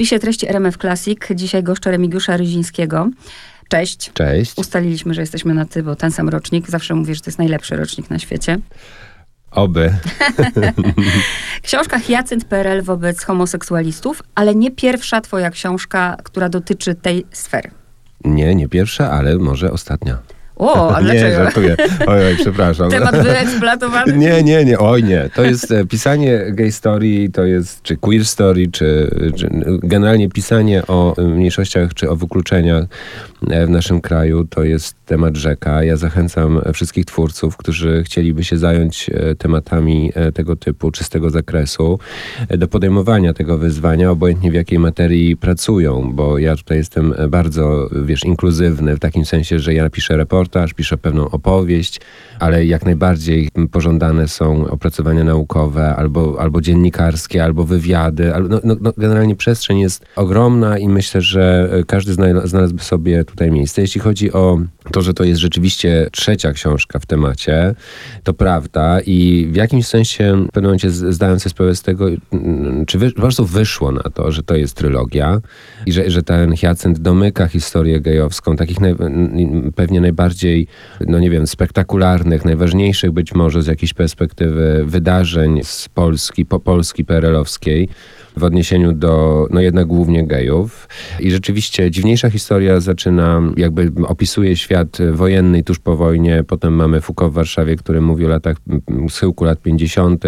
spisie treści RMF Classic dzisiaj goszczę Remigiusza Ryzińskiego. Cześć. Cześć. Ustaliliśmy, że jesteśmy na ty, bo ten sam rocznik. Zawsze mówię, że to jest najlepszy rocznik na świecie. Oby. Książka Hyacynt PRL wobec homoseksualistów, ale nie pierwsza twoja książka, która dotyczy tej sfery. Nie, nie pierwsza, ale może ostatnia. O, a dlaczego? Nie, żartuję. Oj, oj, przepraszam. Temat wyeksploatowany. Nie, nie, nie, oj nie. To jest e, pisanie gay story, to jest, czy queer story, czy, czy generalnie pisanie o mniejszościach, czy o wykluczeniach e, w naszym kraju, to jest temat rzeka. Ja zachęcam wszystkich twórców, którzy chcieliby się zająć e, tematami tego typu, czy z tego zakresu, do podejmowania tego wyzwania, obojętnie w jakiej materii pracują, bo ja tutaj jestem bardzo, wiesz, inkluzywny, w takim sensie, że ja piszę report, reportaż, pisze pewną opowieść, ale jak najbardziej pożądane są opracowania naukowe, albo, albo dziennikarskie, albo wywiady. No, no, no, generalnie przestrzeń jest ogromna i myślę, że każdy znalazłby sobie tutaj miejsce. Jeśli chodzi o to, że to jest rzeczywiście trzecia książka w temacie, to prawda i w jakimś sensie w pewnym momencie zdając sobie sprawę z tego, mm, czy wy, po prostu wyszło na to, że to jest trylogia i że, że ten Hyacynt domyka historię gejowską, takich naj, pewnie najbardziej, no nie wiem, spektakularnych, najważniejszych być może z jakiejś perspektywy wydarzeń z Polski, po Polski PRL-owskiej w odniesieniu do, no jednak głównie gejów. I rzeczywiście dziwniejsza historia zaczyna, jakby opisuje świat wojenny tuż po wojnie. Potem mamy Foucault w Warszawie, który mówi o latach, schyłku lat 50.,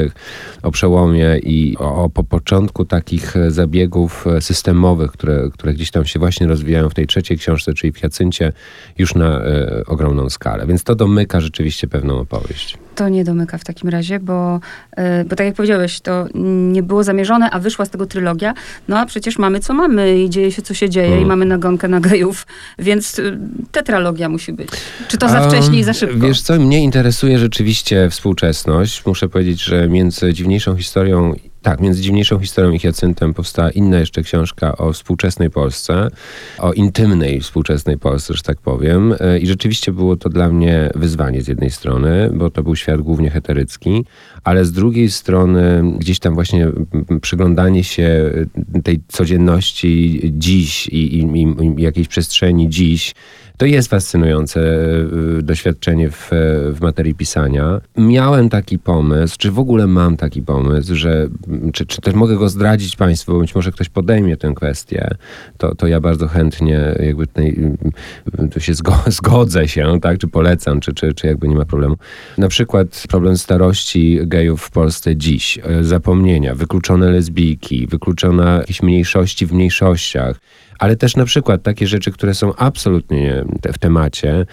o przełomie i o, o po początku takich zabiegów systemowych, które, które gdzieś tam się właśnie rozwijają w tej trzeciej książce, czyli w Jacyncie, już na e, ogromną skalę. Więc to domyka rzeczywiście pewną opowieść. To nie domyka w takim razie, bo, e, bo tak jak powiedziałeś, to nie było zamierzone, a wyszła z tego trylogia. No a przecież mamy co mamy i dzieje się co się dzieje hmm. i mamy nagonkę na gejów, więc y, tetralogia musi być. Czy to za wcześnie i za szybko? Wiesz co, mnie interesuje rzeczywiście współczesność. Muszę powiedzieć, że między dziwniejszą historią tak, między dziwniejszą historią i Hyacyntem powstała inna jeszcze książka o współczesnej Polsce, o intymnej współczesnej Polsce, że tak powiem. E, I rzeczywiście było to dla mnie wyzwanie z jednej strony, bo to był świat głównie heterycki, ale z drugiej strony gdzieś tam właśnie przyglądanie się tej codzienności dziś i, i, i jakiejś przestrzeni dziś, to jest fascynujące e, doświadczenie w, w materii pisania. Miałem taki pomysł, czy w ogóle mam taki pomysł, że czy, czy też mogę go zdradzić Państwu, być może ktoś podejmie tę kwestię, to, to ja bardzo chętnie jakby to się zgodzę się, tak, czy polecam, czy, czy, czy jakby nie ma problemu. Na przykład problem starości gejów w Polsce dziś, e, zapomnienia, wykluczone lesbijki, wykluczona jakieś mniejszości w mniejszościach, ale też na przykład takie rzeczy, które są absolutnie w temacie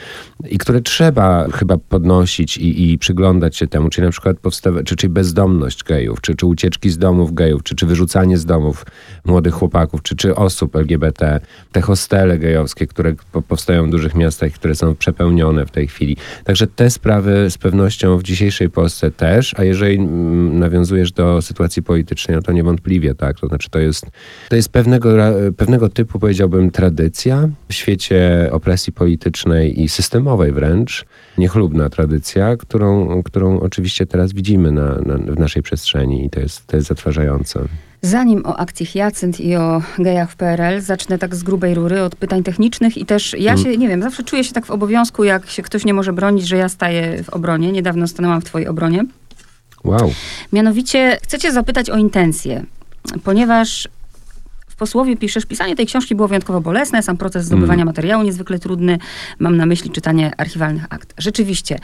i które trzeba chyba podnosić i, i przyglądać się temu, czyli na przykład powstawa, czy, czy bezdomność gejów, czy, czy ucieczki z domów gejów, czy, czy wyrzucanie z domów młodych chłopaków, czy, czy osób LGBT, te hostele gejowskie, które powstają w dużych miastach, które są przepełnione w tej chwili. Także te sprawy z pewnością w dzisiejszej Polsce też, a jeżeli mm, nawiązujesz do sytuacji politycznej, no to niewątpliwie tak, to znaczy to jest, to jest pewnego, pewnego typu powiedziałbym, tradycja w świecie opresji politycznej i systemowej wręcz. Niechlubna tradycja, którą, którą oczywiście teraz widzimy na, na, w naszej przestrzeni i to jest, to jest zatrważające. Zanim o akcji Hyacynt i o gejach w PRL, zacznę tak z grubej rury od pytań technicznych i też ja się, mm. nie wiem, zawsze czuję się tak w obowiązku, jak się ktoś nie może bronić, że ja staję w obronie. Niedawno stanęłam w twojej obronie. Wow. Mianowicie chcecie zapytać o intencje, ponieważ posłowie piszesz, pisanie tej książki było wyjątkowo bolesne, sam proces zdobywania mm. materiału niezwykle trudny. Mam na myśli czytanie archiwalnych akt. Rzeczywiście,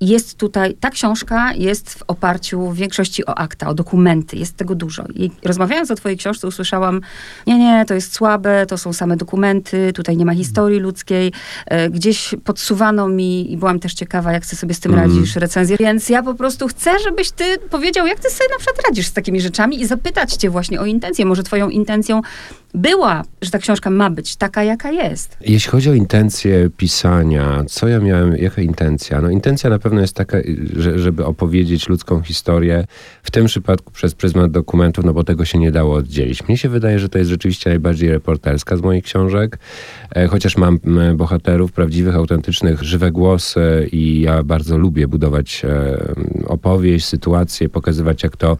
jest tutaj, ta książka jest w oparciu w większości o akta, o dokumenty, jest tego dużo. I rozmawiając o twojej książce usłyszałam, nie, nie, to jest słabe, to są same dokumenty, tutaj nie ma historii ludzkiej. E, gdzieś podsuwano mi i byłam też ciekawa, jak ty sobie z tym mm. radzisz, recenzję. Więc ja po prostu chcę, żebyś ty powiedział, jak ty sobie na przykład radzisz z takimi rzeczami i zapytać cię właśnie o intencję. Może twoją intencją była, że ta książka ma być taka, jaka jest. Jeśli chodzi o intencję pisania, co ja miałem, jaka intencja? No intencja na pewno jest taka, że, żeby opowiedzieć ludzką historię, w tym przypadku przez pryzmat dokumentów, no bo tego się nie dało oddzielić. Mnie się wydaje, że to jest rzeczywiście najbardziej reporterska z moich książek, e, chociaż mam bohaterów prawdziwych, autentycznych, żywe głosy i ja bardzo lubię budować e, opowieść, sytuację, pokazywać jak to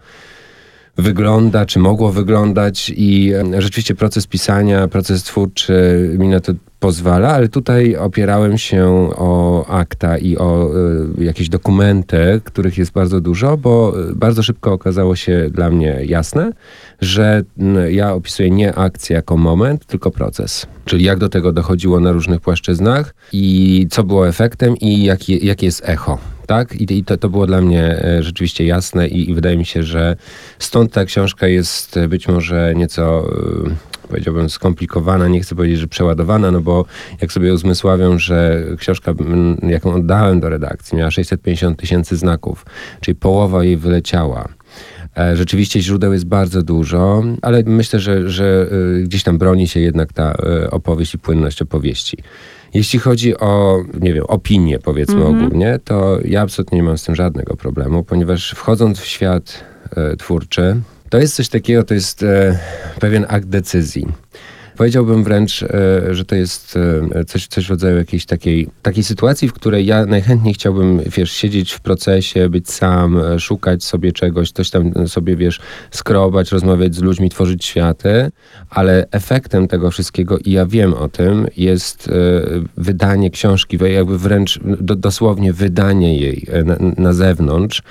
wygląda, czy mogło wyglądać i e, rzeczywiście proces pisania, proces twórczy mi na to pozwala, ale tutaj opierałem się o akta i o y, jakieś dokumenty, których jest bardzo dużo, bo bardzo szybko okazało się dla mnie jasne, że y, ja opisuję nie akcję jako moment, tylko proces. Czyli jak do tego dochodziło na różnych płaszczyznach i co było efektem i jakie jak jest echo tak? I, i to, to było dla mnie e, rzeczywiście jasne i, i, wydaje mi się, że stąd ta książka jest być może nieco e, powiedziałbym skomplikowana, nie chcę powiedzieć, że przeładowana, no bo jak sobie uzmysławiam, że książka, jaką oddałem do redakcji, miała 650 tysięcy znaków, czyli połowa jej wyleciała. E, rzeczywiście źródeł jest bardzo dużo, ale myślę, że, że gdzieś tam broni się jednak ta opowieść i płynność opowieści. Jeśli chodzi o, nie wiem, opinię powiedzmy mm -hmm. ogólnie, to ja absolutnie nie mam z tym żadnego problemu, ponieważ wchodząc w świat e, twórczy, to jest coś takiego, to jest e, pewien akt decyzji. Powiedziałbym wręcz, e, że to jest e, coś, coś w rodzaju jakiejś takiej, takiej sytuacji, w której ja najchętniej chciałbym, wiesz, siedzieć w procesie, być sam, e, szukać sobie czegoś, coś tam sobie, wiesz, skrobać, rozmawiać z ludźmi, tworzyć światy, ale efektem tego wszystkiego, i ja wiem o tym, jest wydanie książki, jakby wręcz do, dosłownie wydanie jej na, na zewnątrz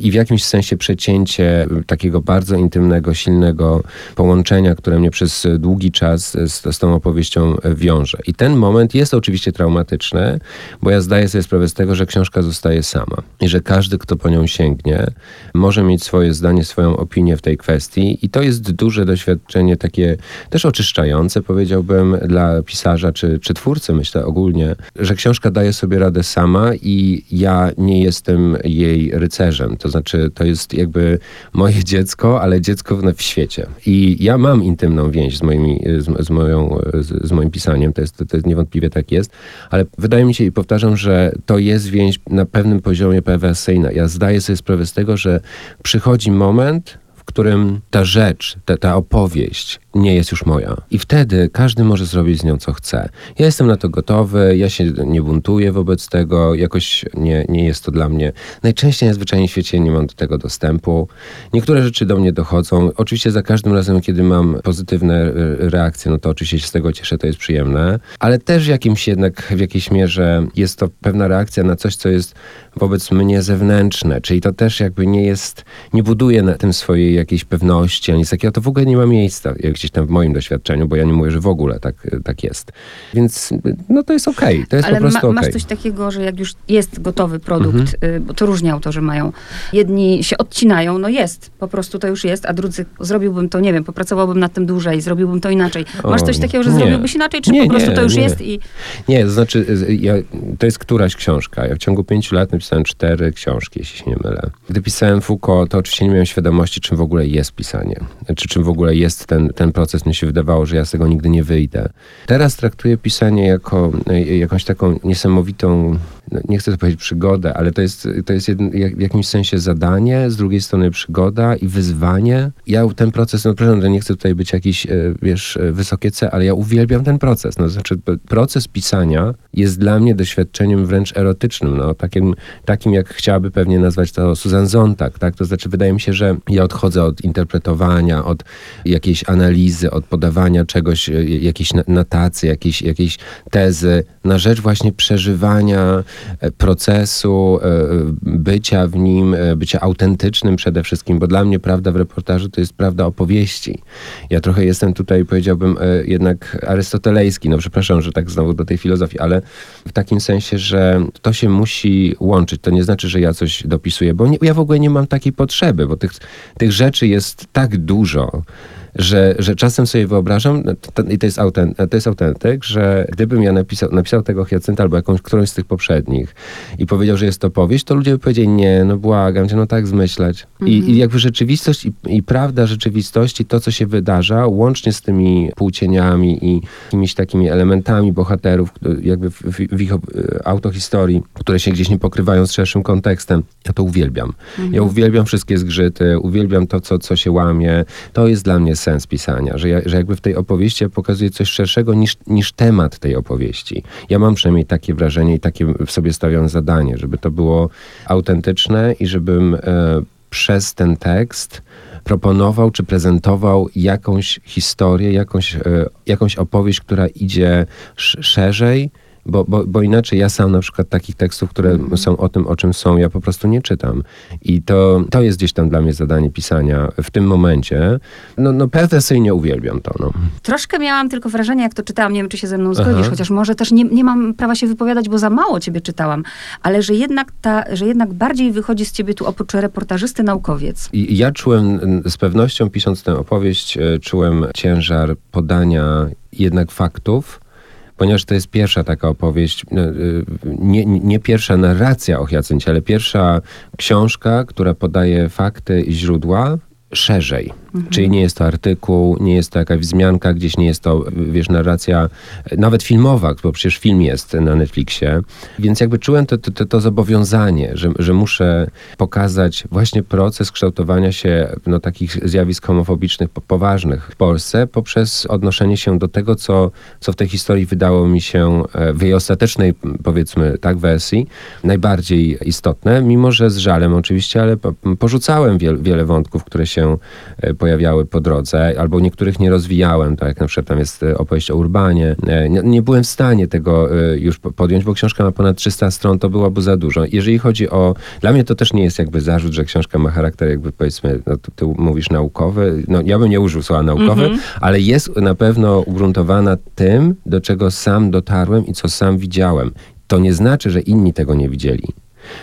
i w jakimś sensie przecięcie takiego bardzo intymnego, silnego połączenia, które mnie przez długi czas z, z, tą opowieścią wiąże. I ten moment jest oczywiście traumatyczny, bo ja zdaję sobie sprawę z tego, że książka zostaje sama i że każdy, kto po nią sięgnie, może mieć swoje zdanie, swoją opinię w tej kwestii i to jest duże doświadczenie takie też oczyszczające, powiedziałbym, dla pisarza czy, czy twórcy, myślę ogólnie, że książka daje sobie radę sama i ja nie jestem jej rycerzem. To znaczy, to jest jakby moje dziecko, ale dziecko w, w świecie. I ja mam intymną więź z moimi z, z, moją, z, z, moim pisaniem, to, jest, to jest niewątpliwie tak jest, ale wydaje mi się i powtarzam, że to jest więź na pewnym poziomie perwersyjna. Ja zdaję sobie sprawę z tego, że przychodzi moment, w którym ta rzecz, ta, ta opowieść nie jest już moja. I wtedy każdy może zrobić z nią co chce. Ja jestem na to gotowy, ja się nie buntuję wobec tego, jakoś nie, nie jest to dla mnie. Najczęściej na zwyczajnie świecie nie mam do tego dostępu. Niektóre rzeczy do mnie dochodzą. Oczywiście za każdym razem, kiedy mam pozytywne e, reakcje, no to oczywiście się z tego cieszę, to jest przyjemne, ale też jakimś jednak, w jakiejś mierze jest to pewna reakcja na coś, co jest wobec mnie zewnętrzne, czyli to też jakby nie jest, nie buduje na tym swojej jakiejś pewności, ani takiego, to w ogóle nie ma miejsca, jak gdzieś tam w moim doświadczeniu, bo ja nie mówię, że w ogóle tak, tak jest. Więc no to jest okej, okay. to jest Ale po prostu. Okay. masz coś takiego, że jak już jest gotowy produkt, mhm. Y, bo to różni autorzy mają, jedni się odcinają, no jest, po prostu to już jest, a drudzy zrobiłbym to, nie wiem, popracowałbym nad tym dłużej, zrobiłbym to inaczej. Masz coś takiego, że nie. zrobiłbyś inaczej, czy nie, po prostu nie, to już jest i... Nie, to znaczy, ja, to jest któraś książka. Ja w ciągu pięciu lat napisałem cztery książki, jeśli się nie mylę. Gdy pisałem Foucault, to oczywiście nie miałem świadomości, czym w ogóle jest pisanie. Czy czym w ogóle jest ten, ten proces. Mnie się wydawało, że ja z tego nigdy nie wyjdę. Teraz traktuję pisanie jako e, jakąś taką niesamowitą nie chcę powiedzieć przygodę, ale to jest, to jest w jakimś sensie zadanie, z drugiej strony przygoda i wyzwanie. Ja ten proces, no proszę, nie chcę tutaj być jakiś, e, wiesz, e, wysokie C, ale ja uwielbiam ten proces. No, znaczy, proces pisania jest dla mnie doświadczeniem wręcz erotycznym, no, takim, takim jak chciałaby pewnie nazwać to Susan Zontag, tak? To znaczy, wydaje mi się, że ja odchodzę od interpretowania, od jakiejś analizy, od podawania czegoś, e, jakiejś notacji, jakiejś, jakiejś tezy, na rzecz właśnie przeżywania procesu, e, bycia w nim, e, bycia autentycznym przede wszystkim, bo dla mnie prawda w reportażu to jest prawda opowieści. Ja trochę jestem tutaj, powiedziałbym, jednak arystotelejski. No przepraszam, że tak znowu do tej filozofii, ale w takim sensie, że to się musi łączyć. To nie znaczy, że ja coś dopisuję, bo nie, ja w ogóle nie mam takiej potrzeby, bo tych, tych rzeczy jest tak dużo, że, że czasem sobie wyobrażam, no, i to jest, autent, to jest autentyk, że gdybym ja napisał, napisał tego Hiacynta albo jakąś, którąś z tych poprzednich i powiedział, że jest to powieść, to ludzie by powiedzieli, nie, no błagam cię, no tak zmyślać. Mhm. I, I jakby rzeczywistość i, i prawda rzeczywistości, to co się wydarza, łącznie z tymi płócieniami i jakimiś takimi elementami bohaterów, jakby w, w, w ich autohistorii, które się gdzieś nie pokrywają z szerszym kontekstem, ja to uwielbiam. Mhm. Ja uwielbiam wszystkie zgrzyty, uwielbiam to, co, co się łamie. To jest dla mnie sens pisania, że, ja, że jakby w tej opowieści ja pokazuję coś szerszego niż, niż temat tej opowieści. Ja mam przynajmniej takie wrażenie i takie w sobie stawiam zadanie, żeby to było autentyczne i żebym e, przez ten tekst proponował czy prezentował jakąś historię, jakąś, e, jakąś opowieść, która idzie szerzej, bo, bo, bo inaczej ja sam na przykład takich tekstów, które mm. są o tym, o czym są, ja po prostu nie czytam. I to, to jest gdzieś tam dla mnie zadanie pisania w tym momencie. No, no perfekcyjnie uwielbiam to. No. Troszkę miałam tylko wrażenie, jak to czytałam, nie wiem, czy się ze mną zgodzisz, Aha. chociaż może też nie, nie mam prawa się wypowiadać, bo za mało ciebie czytałam, ale że jednak, ta, że jednak bardziej wychodzi z ciebie tu oprócz reportażysty naukowiec. I ja czułem z pewnością, pisząc tę opowieść, e, czułem ciężar podania jednak faktów, ponieważ to jest pierwsza taka opowieść, no, y, nie, nie pierwsza narracja o Hiacyncie, ale pierwsza książka, która podaje fakty i źródła szerzej. Mhm. Czyli nie jest to artykuł, nie jest to jakaś wzmianka, gdzieś nie jest to, wiesz, narracja, nawet filmowa, bo przecież film jest na Netflixie. Więc jakby czułem to, to, to zobowiązanie, że, że muszę pokazać właśnie proces kształtowania się no, takich zjawisk homofobicznych poważnych w Polsce poprzez odnoszenie się do tego, co, co w tej historii wydało mi się e, w jej ostatecznej, powiedzmy, tak, wersji najbardziej istotne, mimo że z żalem oczywiście, ale porzucałem wiel, wiele wątków, które się e, pojawiały po drodze, albo niektórych nie rozwijałem, tak jak na przykład tam jest e, opowieść o Urbanie. E, nie, nie byłem w stanie tego e, już podjąć, bo książka ma ponad 300 stron, to byłoby za dużo. Jeżeli chodzi o... Dla mnie to też nie jest jakby zarzut, że książka ma charakter jakby powiedzmy, no, ty, ty mówisz naukowy, no ja bym nie użył słowa naukowy, mm -hmm. ale jest na pewno ugruntowana tym, do czego sam dotarłem i co sam widziałem. To nie znaczy, że inni tego nie widzieli.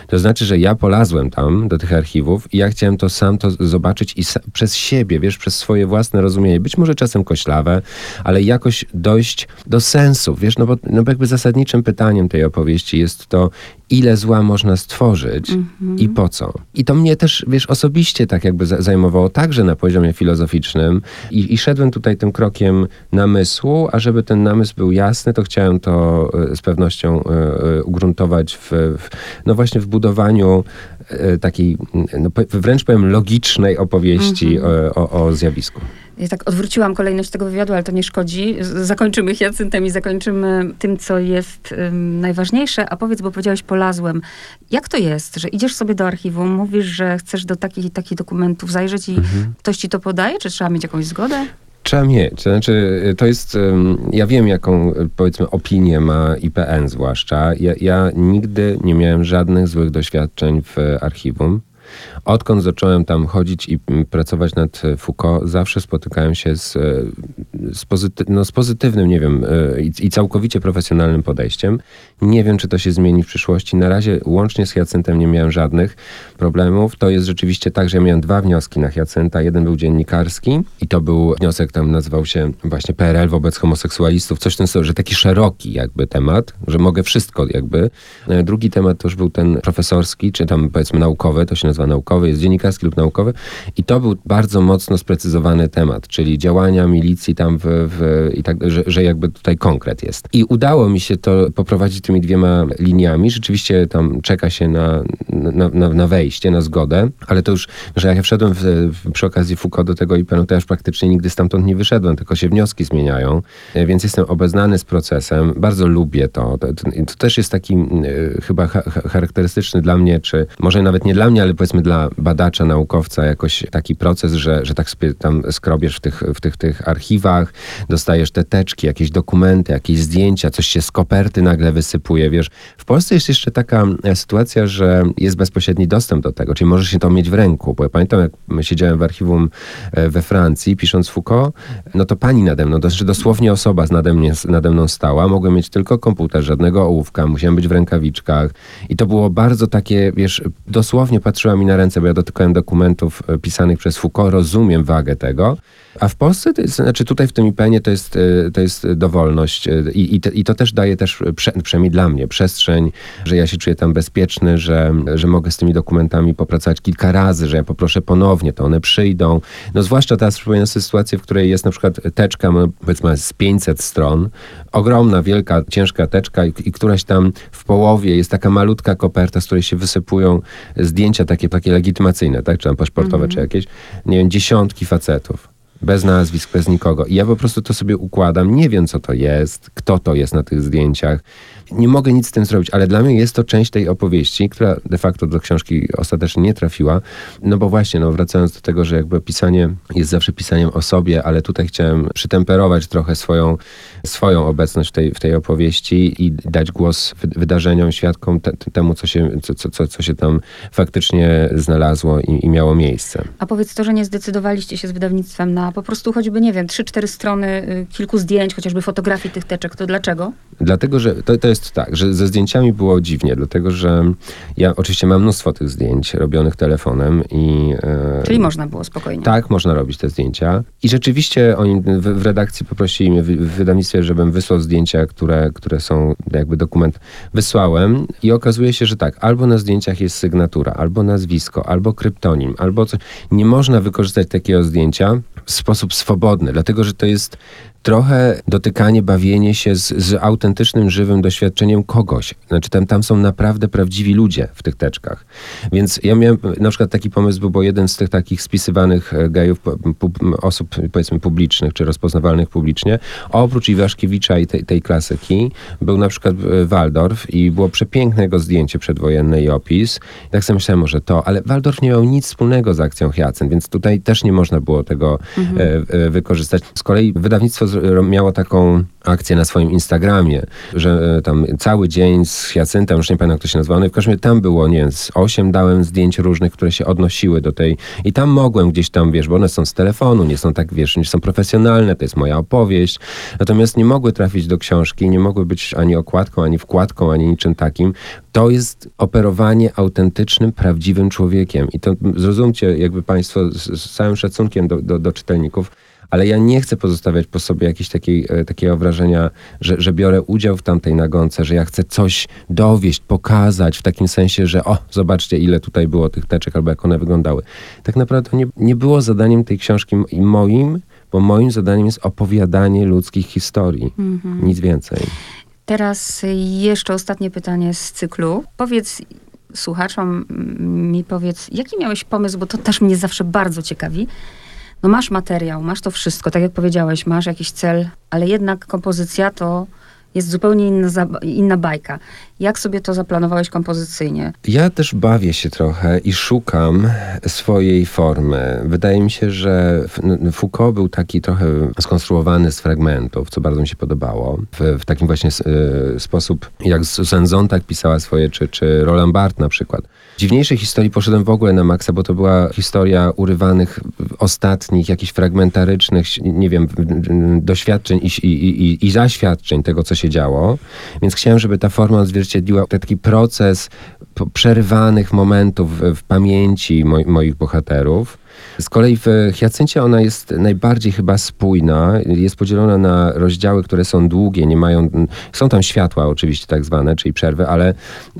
To znaczy, że ja polazłem tam do tych archiwów i ja chciałem to sam to zobaczyć i przez siebie, wiesz, przez swoje własne rozumienie, być może czasem koślawe, ale jakoś dojść do sensu, wiesz, no bo, no jakby zasadniczym pytaniem tej opowieści jest to, ile zła można stworzyć mm-hmm. i po co. I to mnie też, wiesz, osobiście tak jakby zajmowało także na poziomie filozoficznym I, i szedłem tutaj tym krokiem namysłu, a żeby ten namysł był jasny, to chciałem to e, z pewnością y, ugruntować w, w, no właśnie w budowaniu takiej, no, wręcz powiem, logicznej opowieści mm-hmm. o, o, o zjawisku. Ja tak odwróciłam kolejność tego wywiadu, ale to nie szkodzi. Zakończymy hiacyntem i zakończymy tym, co jest najważniejsze. A powiedz, bo powiedziałeś polazłem. Jak to jest, że idziesz sobie do archiwum, mówisz, że chcesz do takich i takich dokumentów zajrzeć i mhm. ktoś ci to podaje? Czy trzeba mieć jakąś zgodę? Trzeba mieć. Znaczy, to jest, ja wiem, jaką powiedzmy opinię ma IPN zwłaszcza. Ja, ja nigdy nie miałem żadnych złych doświadczeń w archiwum. Odkąd zacząłem tam chodzić i mm, pracować nad e, Foucault, zawsze spotykałem się z, e, z, pozyty no, z pozytywnym, nie wiem, e, i, i, całkowicie profesjonalnym podejściem. Nie wiem, czy to się zmieni w przyszłości. Na razie łącznie z Hyacyntem nie miałem żadnych problemów. To jest rzeczywiście tak, że ja miałem dwa wnioski na Hyacynta. Jeden był dziennikarski i to był wniosek, tam nazywał się właśnie PRL wobec homoseksualistów. Coś ten że taki szeroki jakby temat, że mogę wszystko jakby. Drugi temat to już był ten profesorski, czy tam powiedzmy naukowy, to się nazywa naukowy, jest dziennikarski lub naukowy i to był bardzo mocno sprecyzowany temat, czyli działania milicji tam w, w i tak, że, że jakby tutaj konkret jest. I udało mi się to poprowadzić tymi dwiema liniami. Rzeczywiście tam czeka się na, na, na, na wejście, na zgodę, ale to już, że jak ja wszedłem w, w, przy okazji Foucault do tego IPN-u, to ja już praktycznie nigdy stamtąd nie wyszedłem, tylko się wnioski zmieniają, e, więc jestem obeznany z procesem. Bardzo lubię to. To, to, to też jest taki y, chyba ha, charakterystyczny dla mnie, czy może nawet nie dla mnie, ale powiedzmy dla badacza, naukowca jakoś taki proces, że, że tak sobie tam skrobiesz w tych, w tych, tych archiwach, dostajesz te teczki, jakieś dokumenty, jakieś zdjęcia, coś się z koperty nagle wysypuje, wiesz. W Polsce jest jeszcze taka e, sytuacja, że jest bezpośredni dostęp do tego, czyli możesz się to mieć w ręku, bo ja pamiętam, jak siedziałem w archiwum e, we Francji, pisząc Foucault, no to pani nade mną, dosłownie osoba nade, mnie, nade mną stała, mogłem mieć tylko komputer, żadnego ołówka, musiałem być w rękawiczkach i to było bardzo takie, wiesz, dosłownie patrzyła mi na ręce, bo ja dotykałem dokumentów e, pisanych przez Foucault, rozumiem wagę tego. A w Polsce, to jest, znaczy tutaj w tym IPN-ie to jest, e, to jest dowolność e, i, i, to, i to też daje też, prze, przynajmniej dla mnie, przestrzeń, że ja się czuję tam bezpieczny, że, że mogę z tymi dokumentami popracować kilka razy, że ja poproszę ponownie, to one przyjdą. No zwłaszcza teraz przypominam sobie sytuację, w której jest na przykład teczka, powiedzmy z 500 stron, ogromna, wielka, ciężka teczka i, i któraś tam w połowie jest taka malutka koperta, z której się wysypują zdjęcia takie, takie legitymacyjne, tak, czy tam paszportowe, mm -hmm. czy jakieś, nie wiem, dziesiątki facetów bez nazwisk, bez nikogo. I ja po prostu to sobie układam, nie wiem co to jest, kto to jest na tych zdjęciach. Nie mogę nic z tym zrobić, ale dla mnie jest to część tej opowieści, która de facto do książki ostatecznie nie trafiła, no bo właśnie, no wracając do tego, że jakby pisanie jest zawsze pisaniem o sobie, ale tutaj chciałem przytemperować trochę swoją, swoją obecność w tej, w tej opowieści i dać głos wydarzeniom, świadkom, te, temu, co się, co, co, co się tam faktycznie znalazło i, i miało miejsce. A powiedz to, że nie zdecydowaliście się z wydawnictwem na po prostu choćby, nie wiem, trzy, cztery strony, y, kilku zdjęć, chociażby fotografii tych teczek, to dlaczego? Dlatego, że to, to jest tak, że ze zdjęciami było dziwnie, dlatego, że ja oczywiście mam mnóstwo tych zdjęć robionych telefonem i... E, Czyli można było spokojnie. Tak, można robić te zdjęcia. I rzeczywiście oni w, w redakcji poprosili mnie w, w wydawnictwie, żebym wysłał zdjęcia, które, które są jakby dokument. Wysłałem i okazuje się, że tak, albo na zdjęciach jest sygnatura, albo nazwisko, albo kryptonim, albo coś. Nie można wykorzystać takiego zdjęcia w sposób swobodny, dlatego że to jest trochę dotykanie, bawienie się z, z autentycznym, żywym doświadczeniem kogoś. Znaczy tam, tam są naprawdę prawdziwi ludzie w tych teczkach. Więc ja miałem na przykład taki pomysł, bo jeden z tych takich spisywanych e, gejów, osób powiedzmy publicznych, czy rozpoznawalnych publicznie, oprócz Iwaszkiewicza i tej, tej klasyki, był na przykład e, Waldorf i było przepiękne jego zdjęcie przedwojenne i opis. I tak sobie myślałem, może to, ale Waldorf nie miał nic wspólnego z akcją Hyacynt, więc tutaj też nie można było tego mhm. e, wykorzystać. Z kolei wydawnictwo miało taką akcję na swoim Instagramie, że e, tam cały dzień z Hyacyntem, już nie pamiętam jak to się nazywało, no i w każdym razie tam było, nie wiem, z osiem dałem zdjęć różnych, które się odnosiły do tej i tam mogłem gdzieś tam, wiesz, bo one są z telefonu, nie są tak, wiesz, nie są profesjonalne, to jest moja opowieść, natomiast nie mogły trafić do książki, nie mogły być ani okładką, ani wkładką, ani niczym takim. To jest operowanie autentycznym, prawdziwym człowiekiem i to zrozumcie jakby państwo z, z całym szacunkiem do, do, do czytelników, ale ja nie chcę pozostawiać po sobie jakiegoś takiej, e, takiego wrażenia, że, że biorę udział w tamtej nagonce, że ja chcę coś dowieść, pokazać w takim sensie, że o, zobaczcie ile tutaj było tych teczek albo jak one wyglądały. Tak naprawdę nie, nie było zadaniem tej książki i moim, bo moim zadaniem jest opowiadanie ludzkich historii. Mhm. Nic więcej. Teraz jeszcze ostatnie pytanie z cyklu. Powiedz słuchaczom, mi powiedz, jaki miałeś pomysł, bo to też mnie zawsze bardzo ciekawi no masz materiał, masz to wszystko, tak jak powiedziałeś, masz jakiś cel, ale jednak kompozycja to jest zupełnie inna, inna bajka. Jak sobie to zaplanowałeś kompozycyjnie? Ja też bawię się trochę i szukam swojej formy. Wydaje mi się, że Foucault był taki trochę skonstruowany z fragmentów, co bardzo mi się podobało. W, w takim właśnie y, sposób, jak Susan Zontag pisała swoje, czy, czy Roland Barthes na przykład. Dziwniejszej historii poszedłem w ogóle na maksa, bo to była historia urywanych ostatnich, jakichś fragmentarycznych, nie wiem, doświadczeń i, i, i, i zaświadczeń tego, co się działo. Więc chciałem, żeby ta forma odzwierciedliła taki proces przerywanych momentów w, pamięci moi, moich bohaterów. Z kolei w Hiacyncie ona jest najbardziej chyba spójna. Jest podzielona na rozdziały, które są długie, nie mają... Są tam światła oczywiście tak zwane, czyli przerwy, ale,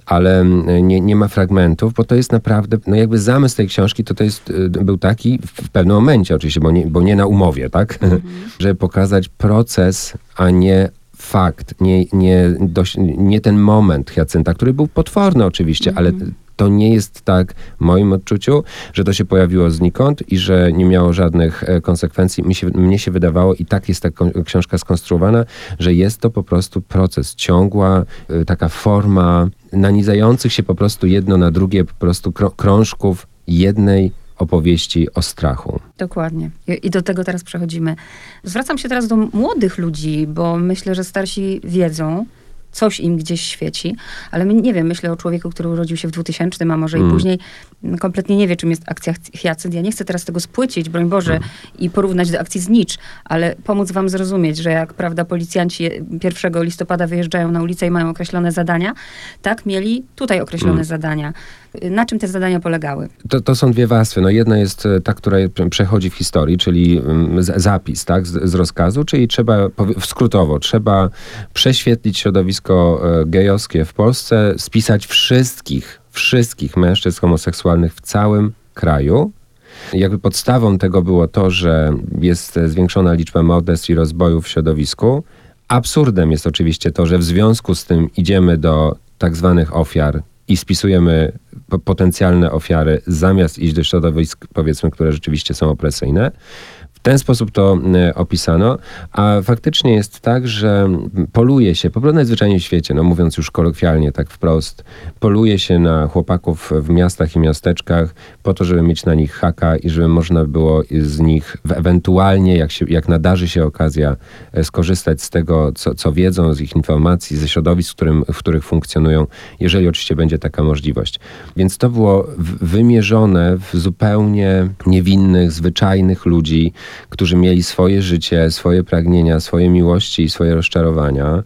ale nie, nie ma fragmentów, bo to jest naprawdę... No jakby zamysł tej książki to, to jest, y, był taki w pewnym momencie oczywiście, bo nie, bo nie na umowie, tak? Mhm. Żeby pokazać proces, a nie fakt, nie, nie, dość, nie ten moment Hiacynta, który był potworny oczywiście, mm ale mhm. to nie jest tak w moim odczuciu, że to się pojawiło znikąd i że nie miało żadnych e, konsekwencji. Mi się, mnie się wydawało i tak jest ta książka skonstruowana, że jest to po prostu proces, ciągła e, taka forma nanizających się po prostu jedno na drugie po prostu krążków jednej opowieści o strachu. Dokładnie. I do tego teraz przechodzimy. Zwracam się teraz do młodych ludzi, bo myślę, że starsi wiedzą, coś im gdzieś świeci, ale nie wiem, myślę o człowieku, który urodził się w 2000, a może mm. i później, kompletnie nie wie, czym jest akcja Hyacynt. Ja nie chcę teraz tego spłycić, broń Boże, mm. i porównać do akcji Znicz, ale pomóc wam zrozumieć, że jak, prawda, policjanci 1 listopada wyjeżdżają na ulicę i mają określone zadania, tak mieli tutaj określone mm. zadania. Na czym te zadania polegały? To, to są dwie warstwy. No jedna jest e, ta, która przechodzi w historii, czyli mm, zapis tak, z, z rozkazu, czyli trzeba, skrótowo, trzeba prześwietlić środowisko e, gejowskie w Polsce, spisać wszystkich, wszystkich mężczyzn homoseksualnych w całym kraju, jakby podstawą tego było to, że jest zwiększona liczba morderstw i rozbojów w środowisku. Absurdem jest oczywiście to, że w związku z tym idziemy do tak zwanych ofiar i spisujemy potencjalne ofiary, zamiast iść do środowisk, powiedzmy, które rzeczywiście są opresyjne. Ten sposób to e, opisano, a faktycznie jest tak, że poluje się, po prostu najzwyczajniej w świecie, no mówiąc już kolokwialnie, tak wprost, poluje się na chłopaków w miastach i miasteczkach po to, żeby mieć na nich haka i żeby można było z nich ewentualnie, jak, się, jak nadarzy się okazja, e, skorzystać z tego, co, co wiedzą, z ich informacji, ze środowisk, w, którym, w których funkcjonują, jeżeli oczywiście będzie taka możliwość. Więc to było wymierzone w zupełnie niewinnych, zwyczajnych ludzi, którzy mieli swoje życie, swoje pragnienia, swoje miłości i swoje rozczarowania,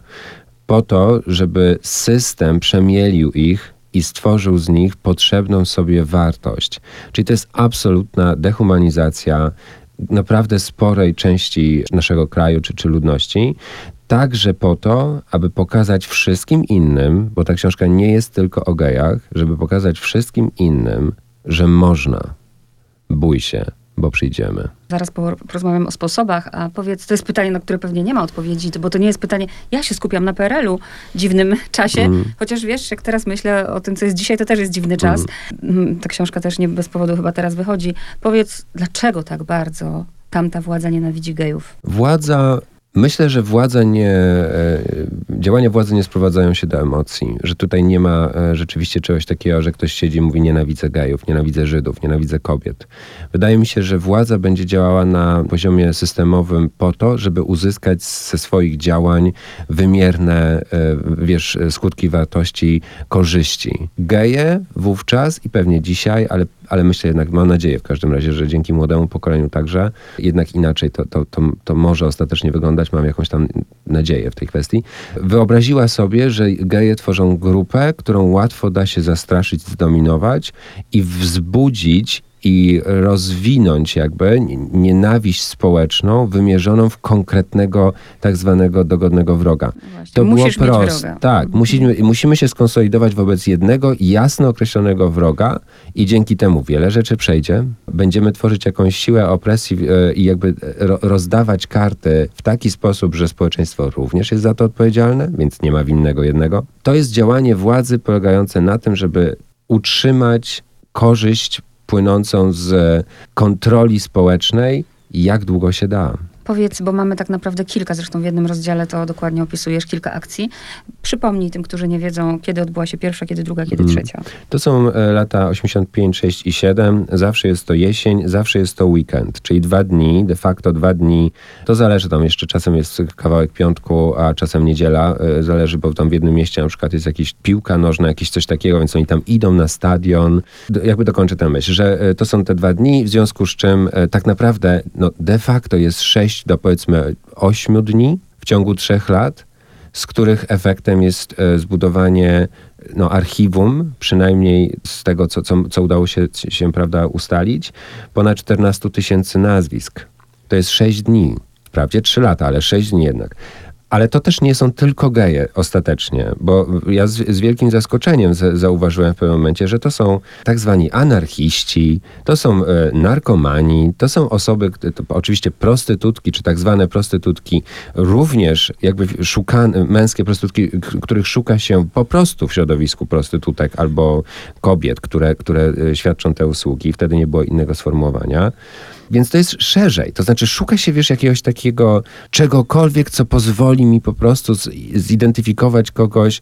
po to, żeby system przemielił ich i stworzył z nich potrzebną sobie wartość. Czyli to jest absolutna dehumanizacja naprawdę sporej części naszego kraju czy, czy ludności. Także po to, aby pokazać wszystkim innym, bo ta książka nie jest tylko o gejach, żeby pokazać wszystkim innym, że można. Bój się, bo przyjdziemy. Zaraz porozmawiam o sposobach, a powiedz, to jest pytanie, na które pewnie nie ma odpowiedzi, bo to nie jest pytanie, ja się skupiam na PRL-u w dziwnym czasie, mm. chociaż wiesz, jak teraz myślę o tym, co jest dzisiaj, to też jest dziwny czas. Mm. Ta książka też nie bez powodu chyba teraz wychodzi. Powiedz, dlaczego tak bardzo tamta władza nienawidzi gejów? Władza Myślę, że władza nie, e, działania władzy nie sprowadzają się do emocji, że tutaj nie ma e, rzeczywiście czegoś takiego, że ktoś siedzi i mówi nienawidzę gejów, nienawidzę Żydów, nienawidzę kobiet. Wydaje mi się, że władza będzie działała na poziomie systemowym po to, żeby uzyskać ze swoich działań wymierne, e, wiesz, skutki wartości, korzyści. Geje wówczas i pewnie dzisiaj, ale ale myślę jednak, mam nadzieję w każdym razie, że dzięki młodemu pokoleniu także jednak inaczej to, to, to, to może ostatecznie wyglądać. Mam jakąś tam nadzieję w tej kwestii. Wyobraziła sobie, że geje tworzą grupę, którą łatwo da się zastraszyć, zdominować i wzbudzić i rozwinąć jakby nienawiść społeczną wymierzoną w konkretnego tak zwanego dogodnego wroga. Właśnie, to było proste. Tak, mhm. musimy, musimy się skonsolidować wobec jednego jasno określonego wroga i dzięki temu wiele rzeczy przejdzie. Będziemy tworzyć jakąś siłę opresji e, i jakby rozdawać karty w taki sposób, że społeczeństwo również jest za to odpowiedzialne, więc nie ma winnego jednego. To jest działanie władzy polegające na tym, żeby utrzymać korzyść płynącą z kontroli społecznej, jak długo się da. Powiedz, bo mamy tak naprawdę kilka, zresztą w jednym rozdziale to dokładnie opisujesz, kilka akcji. Przypomnij tym, którzy nie wiedzą, kiedy odbyła się pierwsza, kiedy druga, kiedy mm. trzecia. To są e, lata 85, 6 i 7. Zawsze jest to jesień, zawsze jest to weekend, czyli dwa dni, de facto dwa dni. To zależy, tam jeszcze czasem jest kawałek piątku, a czasem niedziela. E, zależy, bo tam w jednym mieście na przykład jest jakiś piłka nożna, jakieś coś takiego, więc oni tam idą na stadion. Jakby dokończę tę myśl, że e, to są te dwa dni, w związku z czym tak naprawdę no, de facto jest sześć do powiedzmy 8 dni w ciągu trzech lat, z których efektem jest e, zbudowanie no, archiwum, przynajmniej z tego, co, co, co udało się, się prawda, ustalić, ponad 14 tysięcy nazwisk. To jest 6 dni. Wprawdzie 3 lata, ale 6 dni jednak. Ale to też nie są tylko geje ostatecznie, bo ja z, z wielkim zaskoczeniem z, zauważyłem w pewnym momencie, że to są tak zwani anarchiści, to są e, narkomani, to są osoby, to oczywiście prostytutki, czy tak zwane prostytutki, również jakby szukane, męskie prostytutki, których szuka się po prostu w środowisku prostytutek albo kobiet, które, które e, świadczą te usługi. Wtedy nie było innego sformułowania. Więc to jest szerzej. To znaczy szuka się, wiesz, jakiegoś takiego czegokolwiek, co pozwoli mi po prostu zidentyfikować kogoś,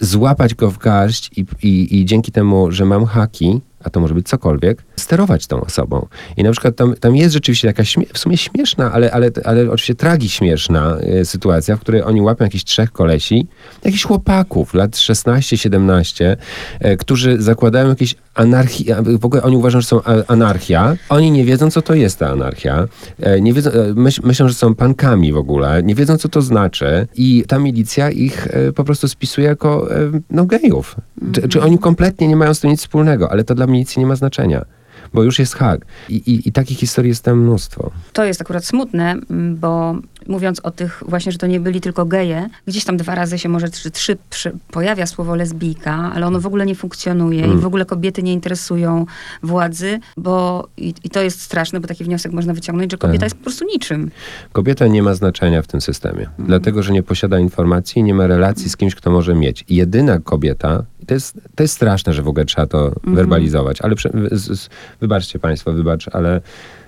złapać go w garść i, i, i dzięki temu, że mam haki, a to może być cokolwiek, sterować tą osobą. I na przykład tam, tam jest rzeczywiście jakaś w sumie śmieszna, ale, ale, ale oczywiście tragi śmieszna y, sytuacja, w której oni łapią jakichś trzech kolesi, jakichś chłopaków lat 16-17, y, e, którzy zakładają jakieś anarchii, w ogóle oni uważają, że są anarchia. Oni nie wiedzą, co to jest ta anarchia. E, nie wiedzą, myśl, myślą, że są pankami w ogóle. Nie wiedzą, co to znaczy. I ta milicja ich po prostu spisuje jako no, gejów. Czy, czy oni kompletnie nie mają z tym nic wspólnego, ale to dla milicji nie ma znaczenia bo już jest hak. I, i, I takich historii jest tam mnóstwo. To jest akurat smutne, bo mówiąc o tych właśnie, że to nie byli tylko geje, gdzieś tam dwa razy się może trzy, trzy przy, pojawia słowo lesbijka, ale ono w ogóle nie funkcjonuje mm. i w ogóle kobiety nie interesują władzy, bo i, i, to jest straszne, bo taki wniosek można wyciągnąć, że kobieta tak. jest po prostu niczym. Kobieta nie ma znaczenia w tym systemie, mm. dlatego, że nie posiada informacji, nie ma relacji z kimś, kto może mieć. Jedyna kobieta, to jest, to jest straszne, że w ogóle trzeba to mm. werbalizować, ale prze, z, z, wybaczcie państwo, wybacz, ale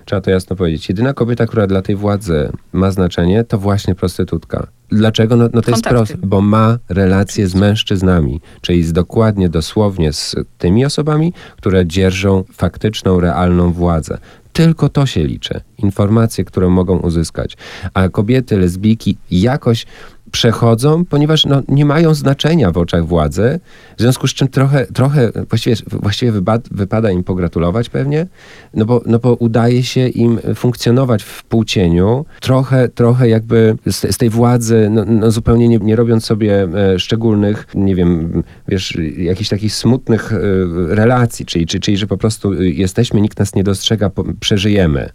Trzeba to jasno powiedzieć. Jedyna kobieta, która dla tej władzy ma znaczenie, to właśnie prostytutka. Dlaczego? No, no to jest proste, bo ma relacje z mężczyznami, czyli z dokładnie, dosłownie z tymi osobami, które dzierżą faktyczną, realną władzę. Tylko to się liczy. Informacje, które mogą uzyskać. A kobiety, lesbijki jakoś przechodzą, ponieważ no, nie mają znaczenia w oczach władzy, w związku z czym trochę, trochę właściwie, właściwie wypada im pogratulować pewnie, no bo, no bo udaje się im funkcjonować w półcieniu, trochę, trochę jakby z, z tej władzy, no, no zupełnie nie, nie, robiąc sobie e, szczególnych, nie wiem, wiesz, jakichś takich smutnych e, relacji, czyli, czyli, czyli że po prostu jesteśmy, nikt nas nie dostrzega, przeżyjemy.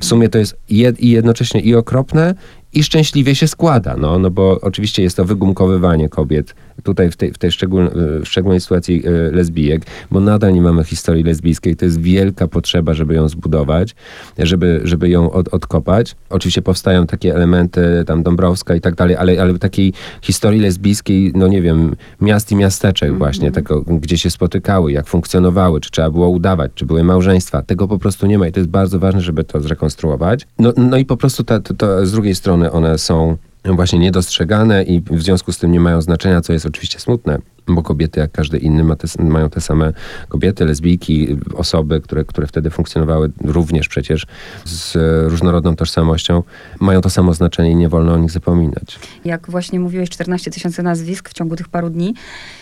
W sumie to jest jed, i jednocześnie i okropne, i szczęśliwie się składa, no, no bo oczywiście jest to wygumkowywanie kobiet tutaj w tej, w tej szczególnej, w szczególnej sytuacji e, lesbijek, bo nadal nie mamy historii lesbijskiej. To jest wielka potrzeba, żeby ją zbudować, żeby, żeby ją od, odkopać. Oczywiście powstają takie elementy, tam Dąbrowska i tak dalej, ale, ale takiej historii lesbijskiej, no nie wiem, miast i miasteczek mm -hmm. właśnie, tego, gdzie się spotykały, jak funkcjonowały, czy trzeba było udawać, czy były małżeństwa. Tego po prostu nie ma i to jest bardzo ważne, żeby to zrekonstruować. No, no i po prostu ta, to, to z drugiej strony one są właśnie niedostrzegane i w związku z tym nie mają znaczenia, co jest oczywiście smutne bo kobiety, jak każdy inny, ma te, mają te same kobiety, lesbijki, osoby, które, które wtedy funkcjonowały również przecież z różnorodną tożsamością, mają to samo znaczenie i nie wolno o nich zapominać. Jak właśnie mówiłeś, 14 tysięcy nazwisk w ciągu tych paru dni.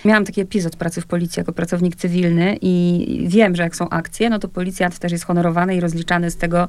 Miałam taki epizod pracy w policji jako pracownik cywilny i wiem, że jak są akcje, no to policjant też jest honorowany i rozliczany z tego,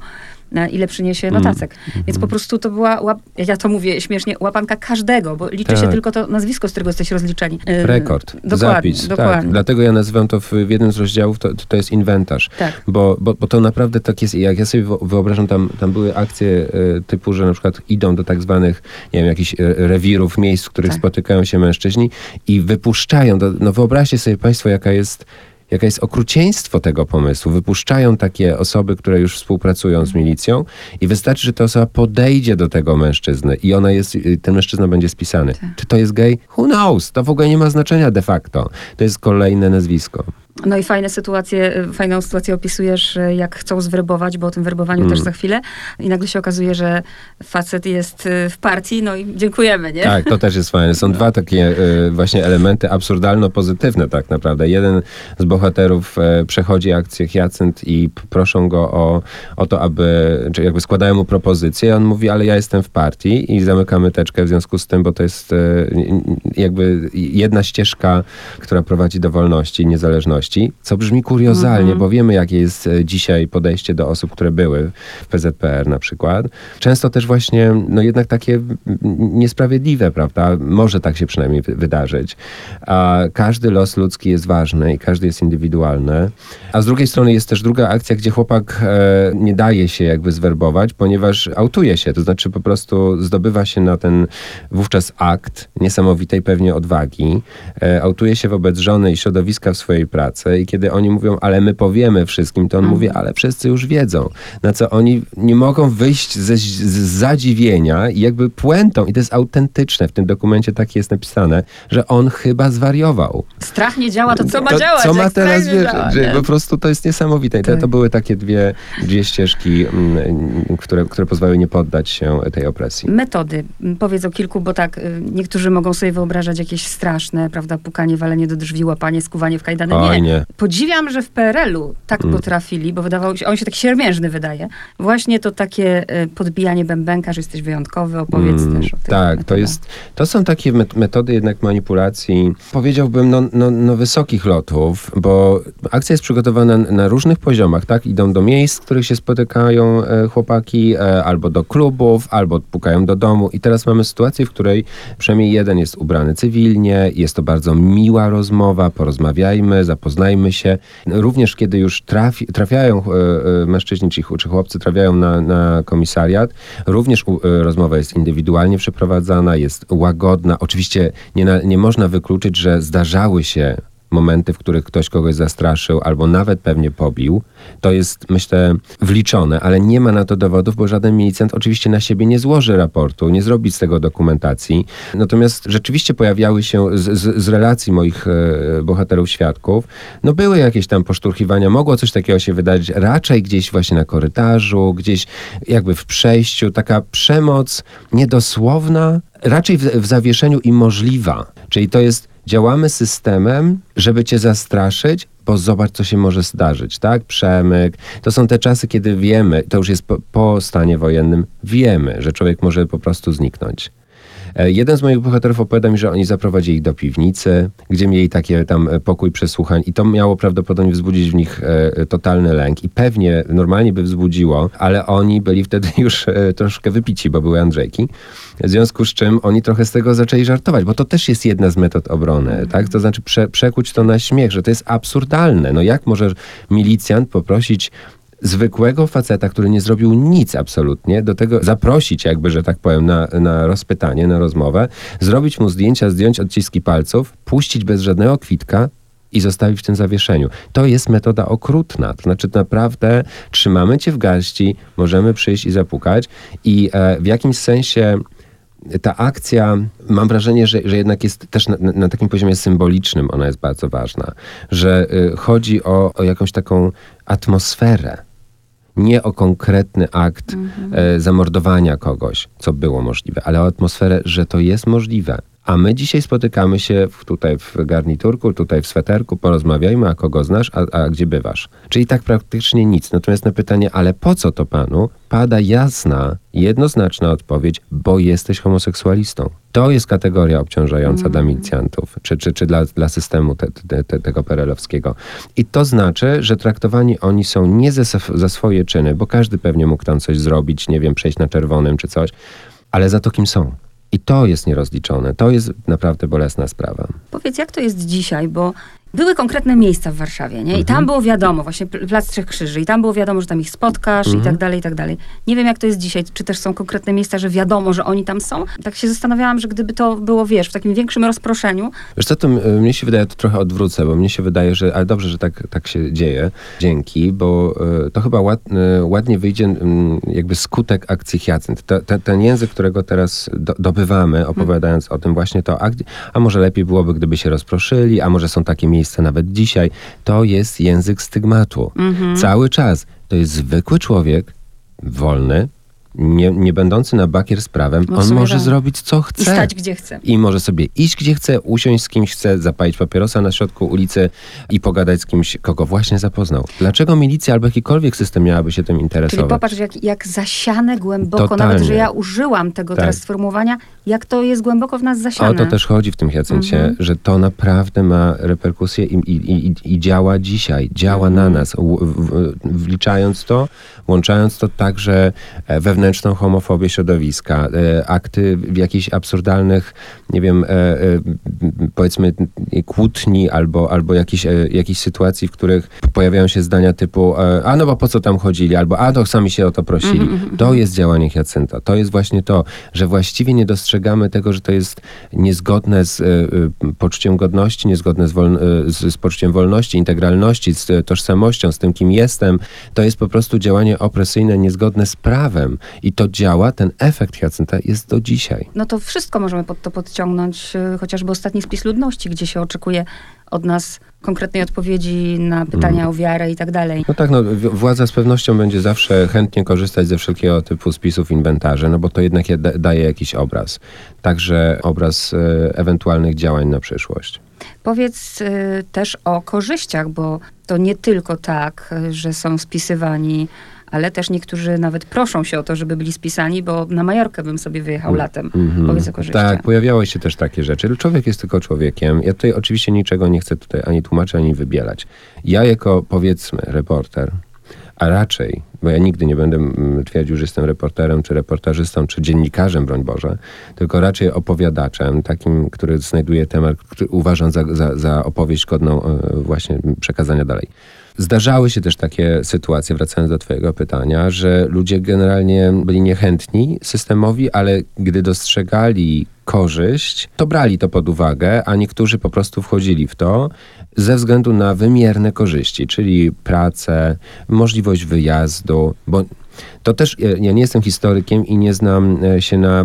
ile przyniesie mm. notacek. Mm. Więc po prostu to była, łap, ja to mówię śmiesznie, łapanka każdego, bo liczy tak. się tylko to nazwisko, z którego jesteś rozliczeni. Rekord dokładnie, zapis. Tak. Dokładnie. Tak. Dlatego ja nazywam to w, w jednym z rozdziałów, to, to jest inwentarz. Tak. Bo, bo, bo to naprawdę tak jest. Jak ja sobie wyobrażam, tam, tam były akcje y, typu, że na przykład idą do tak zwanych, nie wiem, jakichś e, rewirów, miejsc, w których tak. spotykają się mężczyźni i wypuszczają. Do, no wyobraźcie sobie Państwo, jaka jest jaka jest okrucieństwo tego pomysłu. Wypuszczają takie osoby, które już współpracują z milicją i wystarczy, że ta osoba podejdzie do tego mężczyzny i ona jest, y, ten mężczyzna będzie spisany. Tak. Czy to jest gej? Who knows? To w ogóle nie ma znaczenia de facto. To jest kolejne nazwisko. No i fajne sytuacje, fajną sytuację opisujesz, jak chcą zwerbować, bo o tym werbowaniu mm. też za chwilę. I nagle się okazuje, że facet jest y, w partii, no i dziękujemy, nie? Tak, to też jest fajne. Są dwa takie y, właśnie elementy absurdalno-pozytywne tak naprawdę. Jeden z bohaterów y, przechodzi akcję Hyacynt i proszą go o, o to, aby, czy jakby składają mu propozycję. On mówi, ale ja jestem w partii i zamykamy teczkę w związku z tym, bo to jest y, jakby jedna ścieżka, która prowadzi do wolności, niezależności co brzmi kuriozalnie, mhm. bo wiemy, jakie jest e, dzisiaj podejście do osób, które były w PZPR na przykład. Często też właśnie, no jednak takie niesprawiedliwe, prawda? Może tak się przynajmniej wydarzyć. A każdy los ludzki jest ważny i każdy jest indywidualny. A z drugiej strony jest też druga akcja, gdzie chłopak e, nie daje się jakby zwerbować, ponieważ autuje się, to znaczy po prostu zdobywa się na ten wówczas akt niesamowitej pewnie odwagi. E, autuje się wobec żony i środowiska w swojej pracy pracę i kiedy oni mówią, ale my powiemy wszystkim, to on mhm. mówi, ale wszyscy już wiedzą. Na co oni nie mogą wyjść ze, z zadziwienia i jakby puentą, i to jest autentyczne, w tym dokumencie tak jest napisane, że on chyba zwariował. Strach nie działa, to co ma to, działać? Co ma teraz wiedzieć? Że po prostu to jest niesamowite. I to, to tak. były takie dwie, dwie ścieżki, mm, które, które pozwalały nie poddać się tej opresji. Metody. Powiedz o kilku, bo tak, y, niektórzy mogą sobie wyobrażać jakieś straszne, prawda, pukanie, walenie do drzwi, łapanie, skuwanie w kajdany. Nie, Fajnie. Podziwiam, że w PRL-u tak mm. potrafili, bo wydawało się, on się taki siermiężny wydaje. Właśnie to takie e, podbijanie bębenka, że jesteś wyjątkowy, opowiedz mm, też o tym. Tak, to jest, to są takie metody jednak manipulacji, powiedziałbym, no, no, no, wysokich lotów, bo akcja jest przygotowana na różnych poziomach, tak? Idą do miejsc, w których się spotykają e, chłopaki, e, albo do klubów, albo pukają do domu i teraz mamy sytuację, w której przynajmniej jeden jest ubrany cywilnie, jest to bardzo miła rozmowa, porozmawiajmy, zapoznajmy się. Również kiedy już trafi, trafiają e, e, mężczyźni czy, czy chłopcy trafiają na, na komisariat, również e, rozmowa jest indywidualnie przeprowadzana, jest łagodna. Oczywiście nie, nie można wykluczyć, że zdarzały się momenty, w których ktoś kogoś zastraszył albo nawet pewnie pobił. To jest, myślę, wliczone, ale nie ma na to dowodów, bo żaden milicjant oczywiście na siebie nie złoży raportu, nie zrobi z tego dokumentacji. Natomiast rzeczywiście pojawiały się z, z, z relacji moich e, bohaterów, świadków, no były jakieś tam poszturchiwania, mogło coś takiego się wydarzyć, raczej gdzieś właśnie na korytarzu, gdzieś jakby w przejściu, taka przemoc niedosłowna, raczej w, w zawieszeniu i możliwa. Czyli to jest działamy systemem, żeby cię zastraszyć, bo zobacz, co się może zdarzyć, tak? Przemyk. To są te czasy, kiedy wiemy, to już jest po, po stanie wojennym, wiemy, że człowiek może po prostu zniknąć. E, jeden z moich bohaterów opowiada mi, że oni zaprowadzili ich do piwnicy, gdzie mieli takie tam e, pokój przesłuchań i to miało prawdopodobnie wzbudzić w nich e, totalny lęk i pewnie normalnie by wzbudziło, ale oni byli wtedy już troszkę wypici, bo były Andrzejki. W związku z czym oni trochę z tego zaczęli żartować, bo to też jest jedna z metod obrony, mhm. tak? To znaczy prze, przekuć to na śmiech, że to jest absurdalne. No jak może milicjant poprosić zwykłego faceta, który nie zrobił nic absolutnie, do tego zaprosić jakby, że tak powiem, na, na rozpytanie, na rozmowę, zrobić mu zdjęcia, zdjąć odciski palców, puścić bez żadnego kwitka, i zostawić w tym zawieszeniu. To jest metoda okrutna. To znaczy, naprawdę trzymamy cię w garści, możemy przyjść i zapukać, i e, w jakimś sensie ta akcja, mam wrażenie, że, że jednak jest też na, na, takim poziomie symbolicznym, ona jest bardzo ważna, że y, chodzi o, o jakąś taką atmosferę nie o konkretny akt mhm. e, zamordowania kogoś, co było możliwe, ale o atmosferę, że to jest możliwe. A my dzisiaj spotykamy się w, tutaj w garniturku, tutaj w sweterku, porozmawiajmy, a kogo znasz, a, a gdzie bywasz. Czyli tak praktycznie nic. Natomiast na pytanie, ale po co to panu, pada jasna, jednoznaczna odpowiedź, bo jesteś homoseksualistą. To jest kategoria obciążająca mm. dla milicjantów, czy, czy, czy dla, dla systemu te, te, te, tego perelowskiego. I to znaczy, że traktowani oni są nie za, za swoje czyny, bo każdy pewnie mógł tam coś zrobić, nie wiem, przejść na czerwonym czy coś, ale za to, kim są. I to jest nierozliczone. To jest naprawdę bolesna sprawa. Powiedz, jak to jest dzisiaj, bo były konkretne miejsca w Warszawie, nie? I mhm. tam było wiadomo, właśnie Plac Trzech Krzyży, i tam było wiadomo, że tam ich spotkasz mhm. i tak dalej, i tak dalej. Nie wiem, jak to jest dzisiaj, czy też są konkretne miejsca, że wiadomo, że oni tam są. Tak się zastanawiałam, że gdyby to było, wiesz, w takim większym rozproszeniu. Wiesz co, to mnie się wydaje, to trochę odwrócę, bo mnie się wydaje, że, ale dobrze, że tak, tak się dzieje, dzięki, bo y, to chyba ład, y, ładnie wyjdzie y, jakby skutek akcji Hyacynt. Te, te, ten język, którego teraz do, dobywamy, opowiadając o tym właśnie to, a, a może lepiej byłoby, gdyby się rozproszyli, a może są takie miejsca, miejsce nawet dzisiaj, to jest język stygmatu. Mhm. Cały czas. To jest zwykły człowiek, wolny, nie, nie będący na bakier z prawem, no on może zrobić co chce. I stać gdzie chce. I może sobie iść gdzie chce, usiąść z kimś chce, zapalić papierosa na środku ulicy i pogadać z kimś, kogo właśnie zapoznał. Dlaczego milicja albo jakikolwiek system miałaby się tym interesować? Czyli popatrz, jak, jak zasiane głęboko, Totalnie. nawet, że ja użyłam tego tak. teraz sformułowania, jak to jest głęboko w nas zasiane. O to też chodzi w tym Hiacyncie, mhm. że to naprawdę ma reperkusje i, i, i, i działa dzisiaj, działa mhm. na nas, w, w, wliczając to, łączając to także wewnętrznie wewnętrzną homofobię środowiska, e, akty w jakichś absurdalnych, nie wiem, e, e, powiedzmy kłótni albo, albo jakichś, jakichś sytuacji, w których pojawiają się zdania typu a no bo po co tam chodzili, albo a to sami się o to prosili. Mm -hmm. To jest działanie Hiacynta. To jest właśnie to, że właściwie nie dostrzegamy tego, że to jest niezgodne z poczuciem godności, niezgodne z, z, z poczuciem wolności, integralności, z tożsamością, z tym, kim jestem. To jest po prostu działanie opresyjne, niezgodne z prawem. I to działa, ten efekt Hyacynta jest do dzisiaj. No to wszystko możemy pod to podciągnąć, y, chociażby ostatni spis ludności, gdzie się oczekuje od nas konkretnej odpowiedzi na pytania mm. o wiarę i tak dalej. No tak, no, władza z pewnością będzie zawsze chętnie korzystać ze wszelkiego typu spisów inwentarzy, no bo to jednak daje jakiś obraz. Także obraz e, ewentualnych działań na przyszłość. Powiedz y, też o korzyściach, bo to nie tylko tak, że są spisywani ale też niektórzy nawet proszą się o to, żeby byli spisani, bo na Majorkę bym sobie wyjechał mm, latem. Mm-hmm. Powiedz o korzyściach. Tak, pojawiały się też takie rzeczy. Człowiek jest tylko człowiekiem. Ja tutaj oczywiście niczego nie chcę tutaj ani tłumaczyć, ani wybielać. Ja jako, powiedzmy, reporter, a raczej, bo ja nigdy nie będę mm, twierdził, że jestem reporterem, czy reportażystą, czy dziennikarzem, broń Boże, tylko raczej opowiadaczem, takim, który znajduje temat, który uważam za, za, za opowieść godną e, właśnie przekazania dalej Zdarzały się też takie sytuacje, wracając do Twojego pytania, że ludzie generalnie byli niechętni systemowi, ale gdy dostrzegali korzyść, to brali to pod uwagę, a niektórzy po prostu wchodzili w to ze względu na wymierne korzyści, czyli pracę, możliwość wyjazdu, bo to też, ja nie jestem historykiem i nie znam e, się na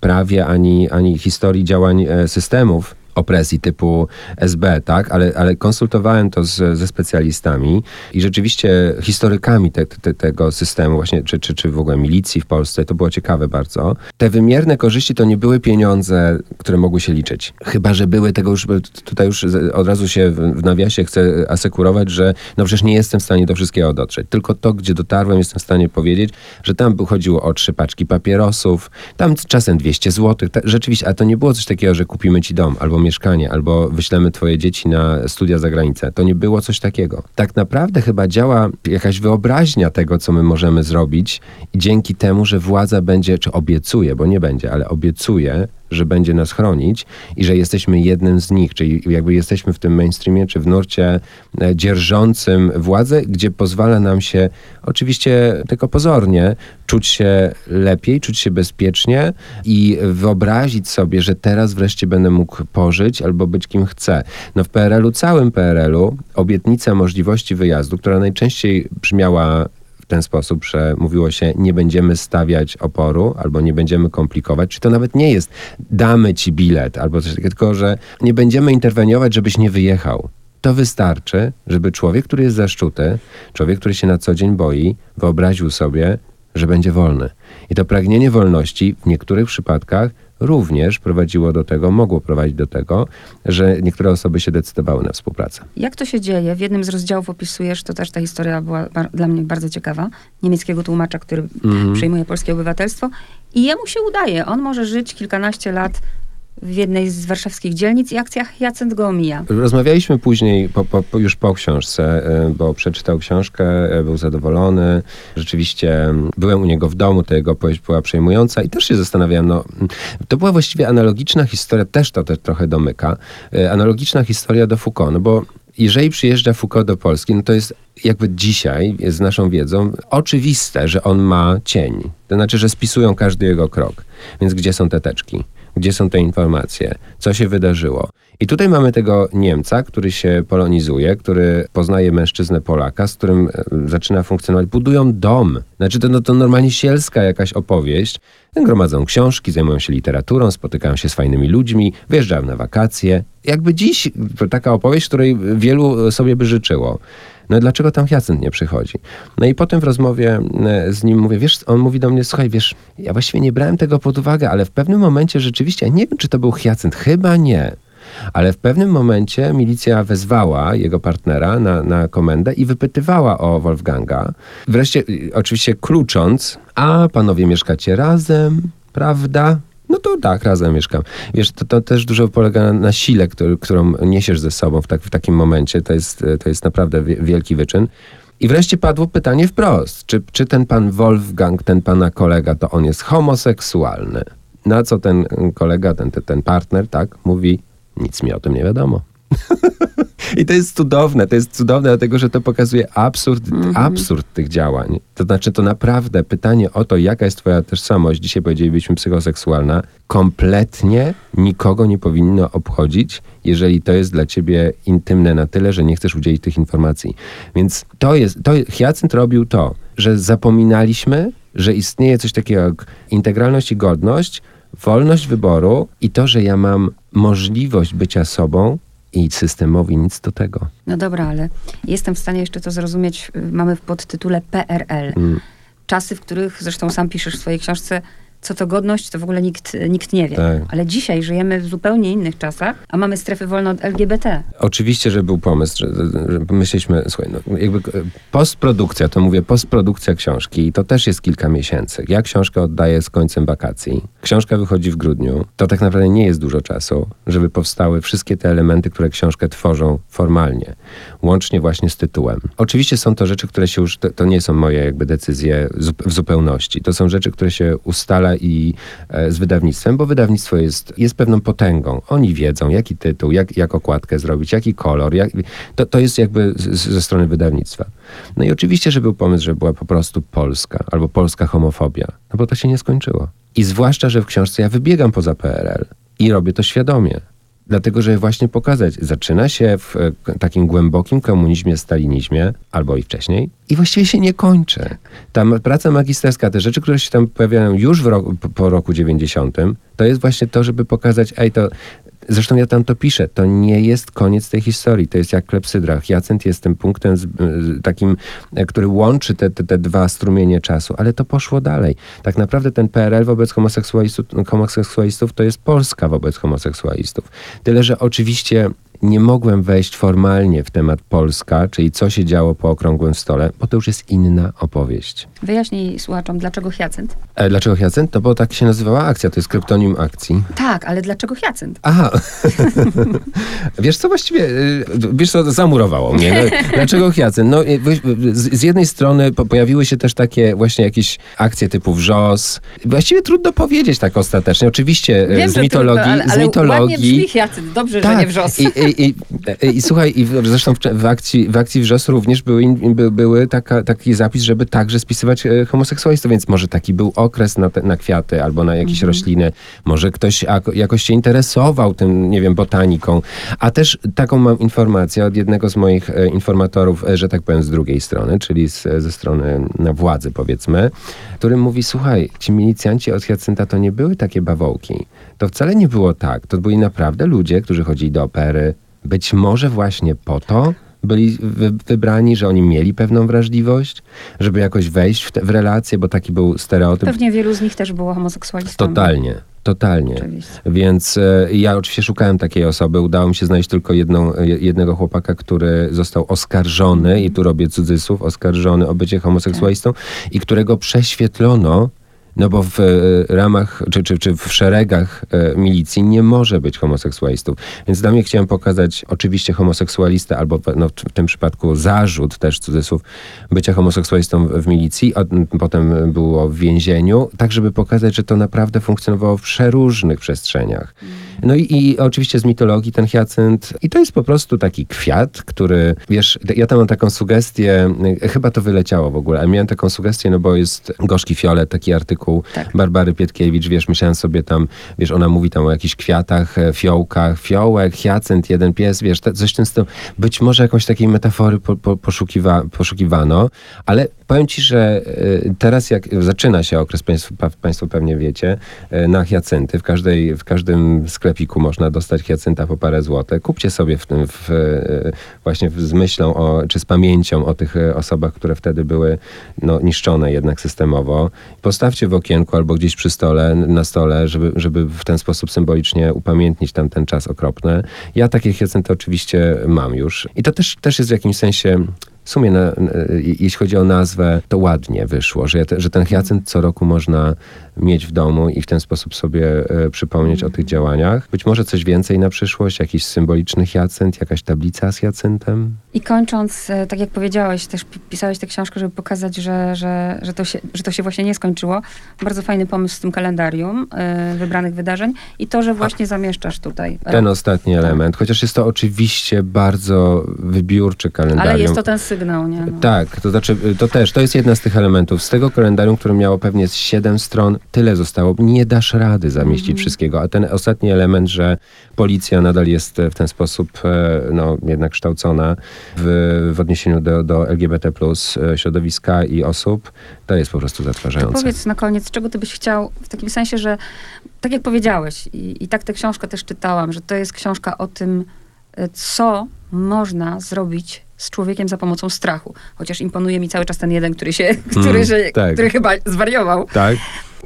prawie ani, ani historii działań e, systemów opresji typu SB, tak? Ale, ale konsultowałem to z, ze specjalistami i rzeczywiście historykami te, te, tego systemu, właśnie, czy, czy, czy w ogóle milicji w Polsce, to było ciekawe bardzo. Te wymierne korzyści to nie były pieniądze, które mogły się liczyć. Chyba, że były tego już, tutaj już od razu się w nawiasie chcę asekurować, że no przecież nie jestem w stanie do wszystkiego dotrzeć. Tylko to, gdzie dotarłem, jestem w stanie powiedzieć, że tam chodziło o trzy paczki papierosów, tam czasem 200 zł. Rzeczywiście, a to nie było coś takiego, że kupimy ci dom albo mieszkanie, albo wyślemy twoje dzieci na studia za granicę. To nie było coś takiego. Tak naprawdę chyba działa jakaś wyobraźnia tego, co my możemy zrobić i dzięki temu, że władza będzie, czy obiecuje, bo nie będzie, ale obiecuje, że będzie nas chronić i że jesteśmy jednym z nich, czyli jakby jesteśmy w tym mainstreamie, czy w nurcie e, dzierżącym władzę, gdzie pozwala nam się, oczywiście tylko pozornie, czuć się lepiej, czuć się bezpiecznie i wyobrazić sobie, że teraz wreszcie będę mógł pożyć albo być kim chcę. No w PRL-u, całym PRL-u, obietnica możliwości wyjazdu, która najczęściej brzmiała ten sposób, że mówiło się, nie będziemy stawiać oporu albo nie będziemy komplikować, czy to nawet nie jest damy ci bilet albo coś takiego, tylko że nie będziemy interweniować, żebyś nie wyjechał. To wystarczy, żeby człowiek, który jest zaszczuty, człowiek, który się na co dzień boi, wyobraził sobie, że będzie wolny. I to pragnienie wolności w niektórych przypadkach również prowadziło do tego, mogło prowadzić do tego, że niektóre osoby się decydowały na współpracę. Jak to się dzieje? W jednym z rozdziałów opisujesz, to też ta historia była dla mnie bardzo ciekawa, niemieckiego tłumacza, który mm. przyjmuje polskie obywatelstwo i jemu się udaje. On może żyć kilkanaście lat w jednej z warszawskich dzielnic i akcjach Jacent go omija. Rozmawialiśmy później, po, po, już po książce, e, bo przeczytał książkę, e, był zadowolony. Rzeczywiście byłem u niego w domu, to jego opowieść była przejmująca i też się zastanawiałem, no, to była właściwie analogiczna historia, też to też trochę domyka, e, analogiczna historia do Foucault, no bo jeżeli przyjeżdża Foucault do Polski, no to jest jakby dzisiaj, z naszą wiedzą, oczywiste, że on ma cień. To znaczy, że spisują każdy jego krok. Więc gdzie są te teczki? Gdzie są te informacje? Co się wydarzyło? I tutaj mamy tego Niemca, który się polonizuje, który poznaje mężczyznę Polaka, z którym e, zaczyna funkcjonować. Budują dom. Znaczy to, no, to normalnie sielska jakaś opowieść. Gromadzą książki, zajmują się literaturą, spotykają się z fajnymi ludźmi, wyjeżdżają na wakacje. Jakby dziś taka opowieść, której wielu sobie by życzyło. No dlaczego tam Hyacynt nie przychodzi? No i potem w rozmowie e, z nim mówię, wiesz, on mówi do mnie, słuchaj, wiesz, ja właściwie nie brałem tego pod uwagę, ale w pewnym momencie rzeczywiście, nie wiem, czy to był Hyacynt, chyba nie. Ale w pewnym momencie milicja wezwała jego partnera na, na komendę i wypytywała o Wolfganga. Wreszcie, oczywiście klucząc, a panowie mieszkacie razem, prawda? No to tak, razem mieszkam. Wiesz, to, to też dużo polega na, na sile, który, którą niesiesz ze sobą w, tak, w takim momencie. To jest, to jest naprawdę wielki wyczyn. I wreszcie padło pytanie wprost, czy, czy ten pan Wolfgang, ten pana kolega, to on jest homoseksualny? Na co ten kolega, ten, ten partner, tak, mówi, nic mi o tym nie wiadomo. I to jest cudowne, to jest cudowne, dlatego że to pokazuje absurd, mm -hmm. absurd tych działań. To znaczy, to naprawdę pytanie o to, jaka jest twoja tożsamość, dzisiaj powiedzielibyśmy psychoseksualna, kompletnie nikogo nie powinno obchodzić, jeżeli to jest dla ciebie intymne na tyle, że nie chcesz udzielić tych informacji. Więc to jest, to Hyacynt robił to, że zapominaliśmy, że istnieje coś takiego jak integralność i godność, wolność wyboru i to, że ja mam możliwość bycia sobą i systemowi nic do tego. No dobra, ale jestem w stanie jeszcze to zrozumieć. Mamy w podtytule PRL. Mm. Czasy, w których zresztą sam piszesz w swojej książce, co to godność, to w ogóle nikt, nikt nie wie. Tak. Ale dzisiaj żyjemy w zupełnie innych czasach, a mamy strefy wolne od LGBT. Oczywiście, że był pomysł, że, że myśleliśmy, słuchaj, no, jakby postprodukcja, to mówię, postprodukcja książki, i to też jest kilka miesięcy. Ja książkę oddaję z końcem wakacji. Książka wychodzi w grudniu. To tak naprawdę nie jest dużo czasu, żeby powstały wszystkie te elementy, które książkę tworzą formalnie, łącznie właśnie z tytułem. Oczywiście są to rzeczy, które się już, to, to nie są moje jakby decyzje w zupełności. To są rzeczy, które się ustala i e, z wydawnictwem, bo wydawnictwo jest, jest pewną potęgą. Oni wiedzą, jaki tytuł, jak, jak okładkę zrobić, jaki kolor. Jak, to, to jest jakby ze strony wydawnictwa. No i oczywiście, że był pomysł, że była po prostu polska albo polska homofobia, no bo to się nie skończyło. I zwłaszcza, że w książce ja wybiegam poza PRL i robię to świadomie. Dlatego, żeby właśnie pokazać, zaczyna się w e, takim głębokim komunizmie, stalinizmie, albo i wcześniej, i właściwie się nie kończy. Tam praca magisterska, te rzeczy, które się tam pojawiają już roku, po roku 90, to jest właśnie to, żeby pokazać, ej, to Zresztą ja tam to piszę. To nie jest koniec tej historii. To jest jak klepsydra. Hyacynt jest tym punktem z, takim, e, który łączy te, te, te, dwa strumienie czasu, ale to poszło dalej. Tak naprawdę ten PRL wobec homoseksualistów, homoseksualistów to jest Polska wobec homoseksualistów. Tyle, że oczywiście nie mogłem wejść formalnie w temat Polska, czyli co się działo po okrągłym stole, bo to już jest inna opowieść. Wyjaśnij słuchaczom, dlaczego Hyacynt? E, dlaczego Hyacynt? No bo tak się nazywała akcja, to jest kryptonim akcji. Tak, ale dlaczego Hyacynt? Aha. wiesz co, właściwie, y, wiesz co, zamurowało mnie. No, dlaczego Hyacynt? No, z, z, jednej strony pojawiły się też takie właśnie jakieś akcje typu wrzos. Właściwie trudno powiedzieć tak ostatecznie. Oczywiście y, Wiem, z mitologii... Trudno, ale, z mitologii... Ale brzmi Hyacynt. Dobrze, tak, że nie wrzos. I, i, i, i, słuchaj, i zresztą w, w, akcji, w akcji wrzos również były, by, były taka, taki zapis, żeby także spisywać e, homoseksualistów, więc może taki był okres na, te, na kwiaty albo na jakieś mhm. rośliny. Może ktoś jakoś się interesował tym, nie wiem, botaniką. A też taką mam informację od jednego z moich e, informatorów, e, że tak powiem, z drugiej strony, czyli z, ze strony władzy, powiedzmy, który mówi, słuchaj, ci milicjanci od Hyacynta to nie były takie bawołki. To wcale nie było tak. To byli naprawdę ludzie, którzy chodzili do opery. Być może właśnie po to byli wy, wybrani, że oni mieli pewną wrażliwość, żeby jakoś wejść w, te, w relacje, bo taki był stereotyp. Pewnie wielu z nich też było homoseksualistami. Totalnie. Totalnie. Oczywiście. Więc e, ja oczywiście szukałem takiej osoby. Udało mi się znaleźć tylko jedną, jednego chłopaka, który został oskarżony, i tu robię cudzysłów, oskarżony o bycie homoseksualistą tak. i którego prześwietlono no bo w e, ramach, czy, czy, czy w szeregach e, milicji nie może być homoseksualistów. Więc dla mnie chciałem pokazać oczywiście homoseksualistę, albo no, w tym przypadku zarzut też cudzysłów bycia homoseksualistą w milicji, potem było w więzieniu, tak żeby pokazać, że to naprawdę funkcjonowało w przeróżnych przestrzeniach. No i, i oczywiście z mitologii ten hiacynt. I to jest po prostu taki kwiat, który, wiesz, ja tam mam taką sugestię, chyba to wyleciało w ogóle, ale miałem taką sugestię, no bo jest Gorzki Fiolet, taki artykuł tak. Barbary Pietkiewicz, wiesz, myślałem sobie tam, wiesz, ona mówi tam o jakichś kwiatach, e, fiołkach, fiołek, hiacynt, jeden pies, wiesz, coś tym stylu. Być może jakąś takiej metafory po, po, poszukiwa, poszukiwano, ale powiem ci, że e, teraz jak zaczyna się okres, państwo, państwo pewnie wiecie, e, na hiacynty, w, każdej, w każdym sklepiku można dostać hiacynta po parę złotych. Kupcie sobie w tym, w, właśnie z myślą o, czy z pamięcią o tych e, osobach, które wtedy były no, niszczone jednak systemowo. Postawcie w okienku albo gdzieś przy stole, na stole, żeby, żeby w ten sposób symbolicznie upamiętnić tam ten czas okropny. Ja takie hiacynty oczywiście mam już. I to też, też jest w jakimś sensie w sumie, na, jeśli chodzi o nazwę, to ładnie wyszło, że, że ten hiacynt co roku można mieć w domu i w ten sposób sobie e, przypomnieć o tych działaniach. Być może coś więcej na przyszłość, jakiś symboliczny hiacynt, jakaś tablica z hiacyntem? I kończąc, e, tak jak powiedziałeś, też pisałeś tę książkę, żeby pokazać, że, że, że, to, się, że to się właśnie nie skończyło. Bardzo fajny pomysł z tym kalendarium y, wybranych wydarzeń i to, że właśnie A, zamieszczasz tutaj. Ten ostatni tak. element, chociaż jest to oczywiście bardzo wybiórczy kalendarium. Ale jest to ten sygnał, nie? No. Tak, to znaczy, to też, to jest jedna z tych elementów. Z tego kalendarium, które miało pewnie 7 stron, tyle zostało. Nie dasz rady zamieścić mm. wszystkiego. A ten ostatni element, że policja nadal jest w ten sposób e, no, jednak kształcona w, w odniesieniu do, do LGBT e, środowiska i osób, to jest po prostu zatrważające. To powiedz na koniec, czego ty byś chciał, w takim sensie, że tak jak powiedziałeś i, i tak tę książkę też czytałam, że to jest książka o tym, co można zrobić z człowiekiem za pomocą strachu. Chociaż imponuje mi cały czas ten jeden, który się, który, mm, że, tak. który chyba zwariował. Tak.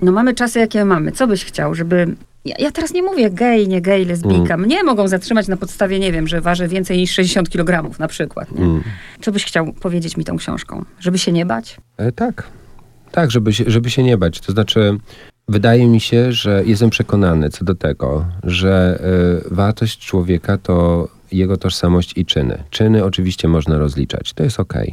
No mamy czasy, jakie mamy. Co byś chciał, żeby... Ja, ja teraz nie mówię gej, nie gej, lesbijka. Mm. Mnie mogą zatrzymać na podstawie, nie wiem, że waży więcej niż 60 kg na przykład. Nie? Mm. Co byś chciał powiedzieć mi tą książką? Żeby się nie bać? E, tak. Tak, żeby się, żeby się nie bać. To znaczy, wydaje mi się, że jestem przekonany co do tego, że y, wartość człowieka to jego tożsamość i czyny. Czyny oczywiście można rozliczać. To jest. Okay.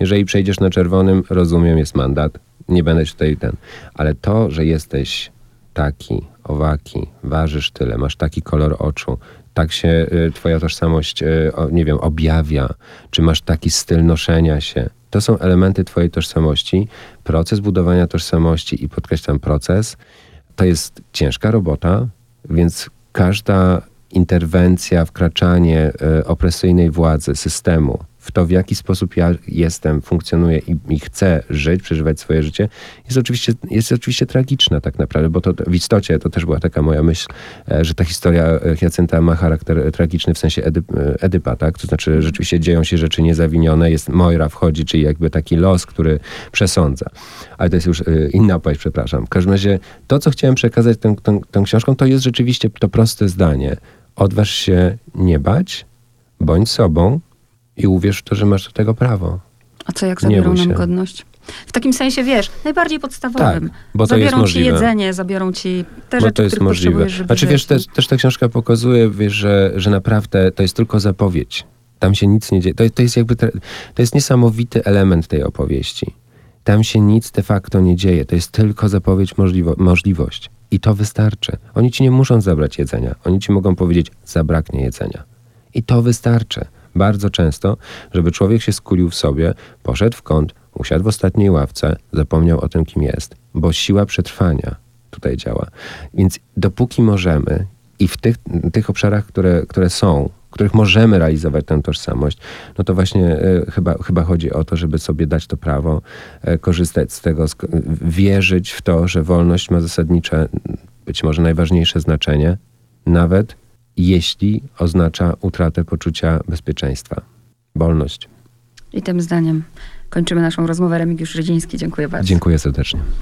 Jeżeli przejdziesz na czerwonym, rozumiem, jest mandat Nie będę tutaj ten. Ale to, że jesteś taki, owaki, ważysz tyle, masz taki kolor oczu, tak się y, twoja tożsamość, y, o, nie wiem, objawia, czy masz taki styl noszenia się. To są elementy twojej tożsamości. Proces budowania tożsamości i podkreślam proces, to jest ciężka robota, więc każda interwencja, wkraczanie y, opresyjnej władzy, systemu w to, w jaki sposób ja jestem, funkcjonuję i, i chcę żyć, przeżywać swoje życie, jest oczywiście, jest oczywiście tragiczna tak naprawdę, bo to w istocie to też była taka moja myśl, e, że ta historia e, Hiacynta ma charakter tragiczny w sensie Edyp, e, Edypa, tak? To znaczy rzeczywiście dzieją się rzeczy niezawinione, jest Moira wchodzi, czyli jakby taki los, który przesądza. Ale to jest już inna opowieść, przepraszam. W każdym razie to, co chciałem przekazać tą, tą, tą książką, to jest rzeczywiście to proste zdanie. Odważ się nie bać, bądź sobą, i uwierz w to, że masz do tego prawo. A co jak zabiorą nam godność? W takim sensie, wiesz, najbardziej podstawowym. Tak, bo to zabiorą jest możliwe. ci jedzenie, zabiorą ci te bo rzeczy, to jest możliwe. Żeby znaczy, wiesz, też, też ta książka pokazuje, wiesz, że, że naprawdę to jest tylko zapowiedź. Tam się nic nie dzieje. To, to jest jakby, to jest niesamowity element tej opowieści. Tam się nic de facto nie dzieje. To jest tylko zapowiedź, możliwo, możliwość. I to wystarczy. Oni ci nie muszą zabrać jedzenia. Oni ci mogą powiedzieć, zabraknie jedzenia. I to wystarczy bardzo często, żeby człowiek się skulił w sobie, poszedł w kąt, usiadł w ostatniej ławce, zapomniał o tym, kim jest, bo siła przetrwania tutaj działa. Więc dopóki możemy i w tych, tych obszarach, które, które są, których możemy realizować tę tożsamość, no to właśnie e, chyba, chyba chodzi o to, żeby sobie dać to prawo, e, korzystać z tego, wierzyć w to, że wolność ma zasadnicze, być może najważniejsze znaczenie, nawet jeśli oznacza utratę poczucia bezpieczeństwa. Wolność. I tym zdaniem kończymy naszą rozmowę. Remigiusz Rydziński, dziękuję bardzo. Dziękuję serdecznie.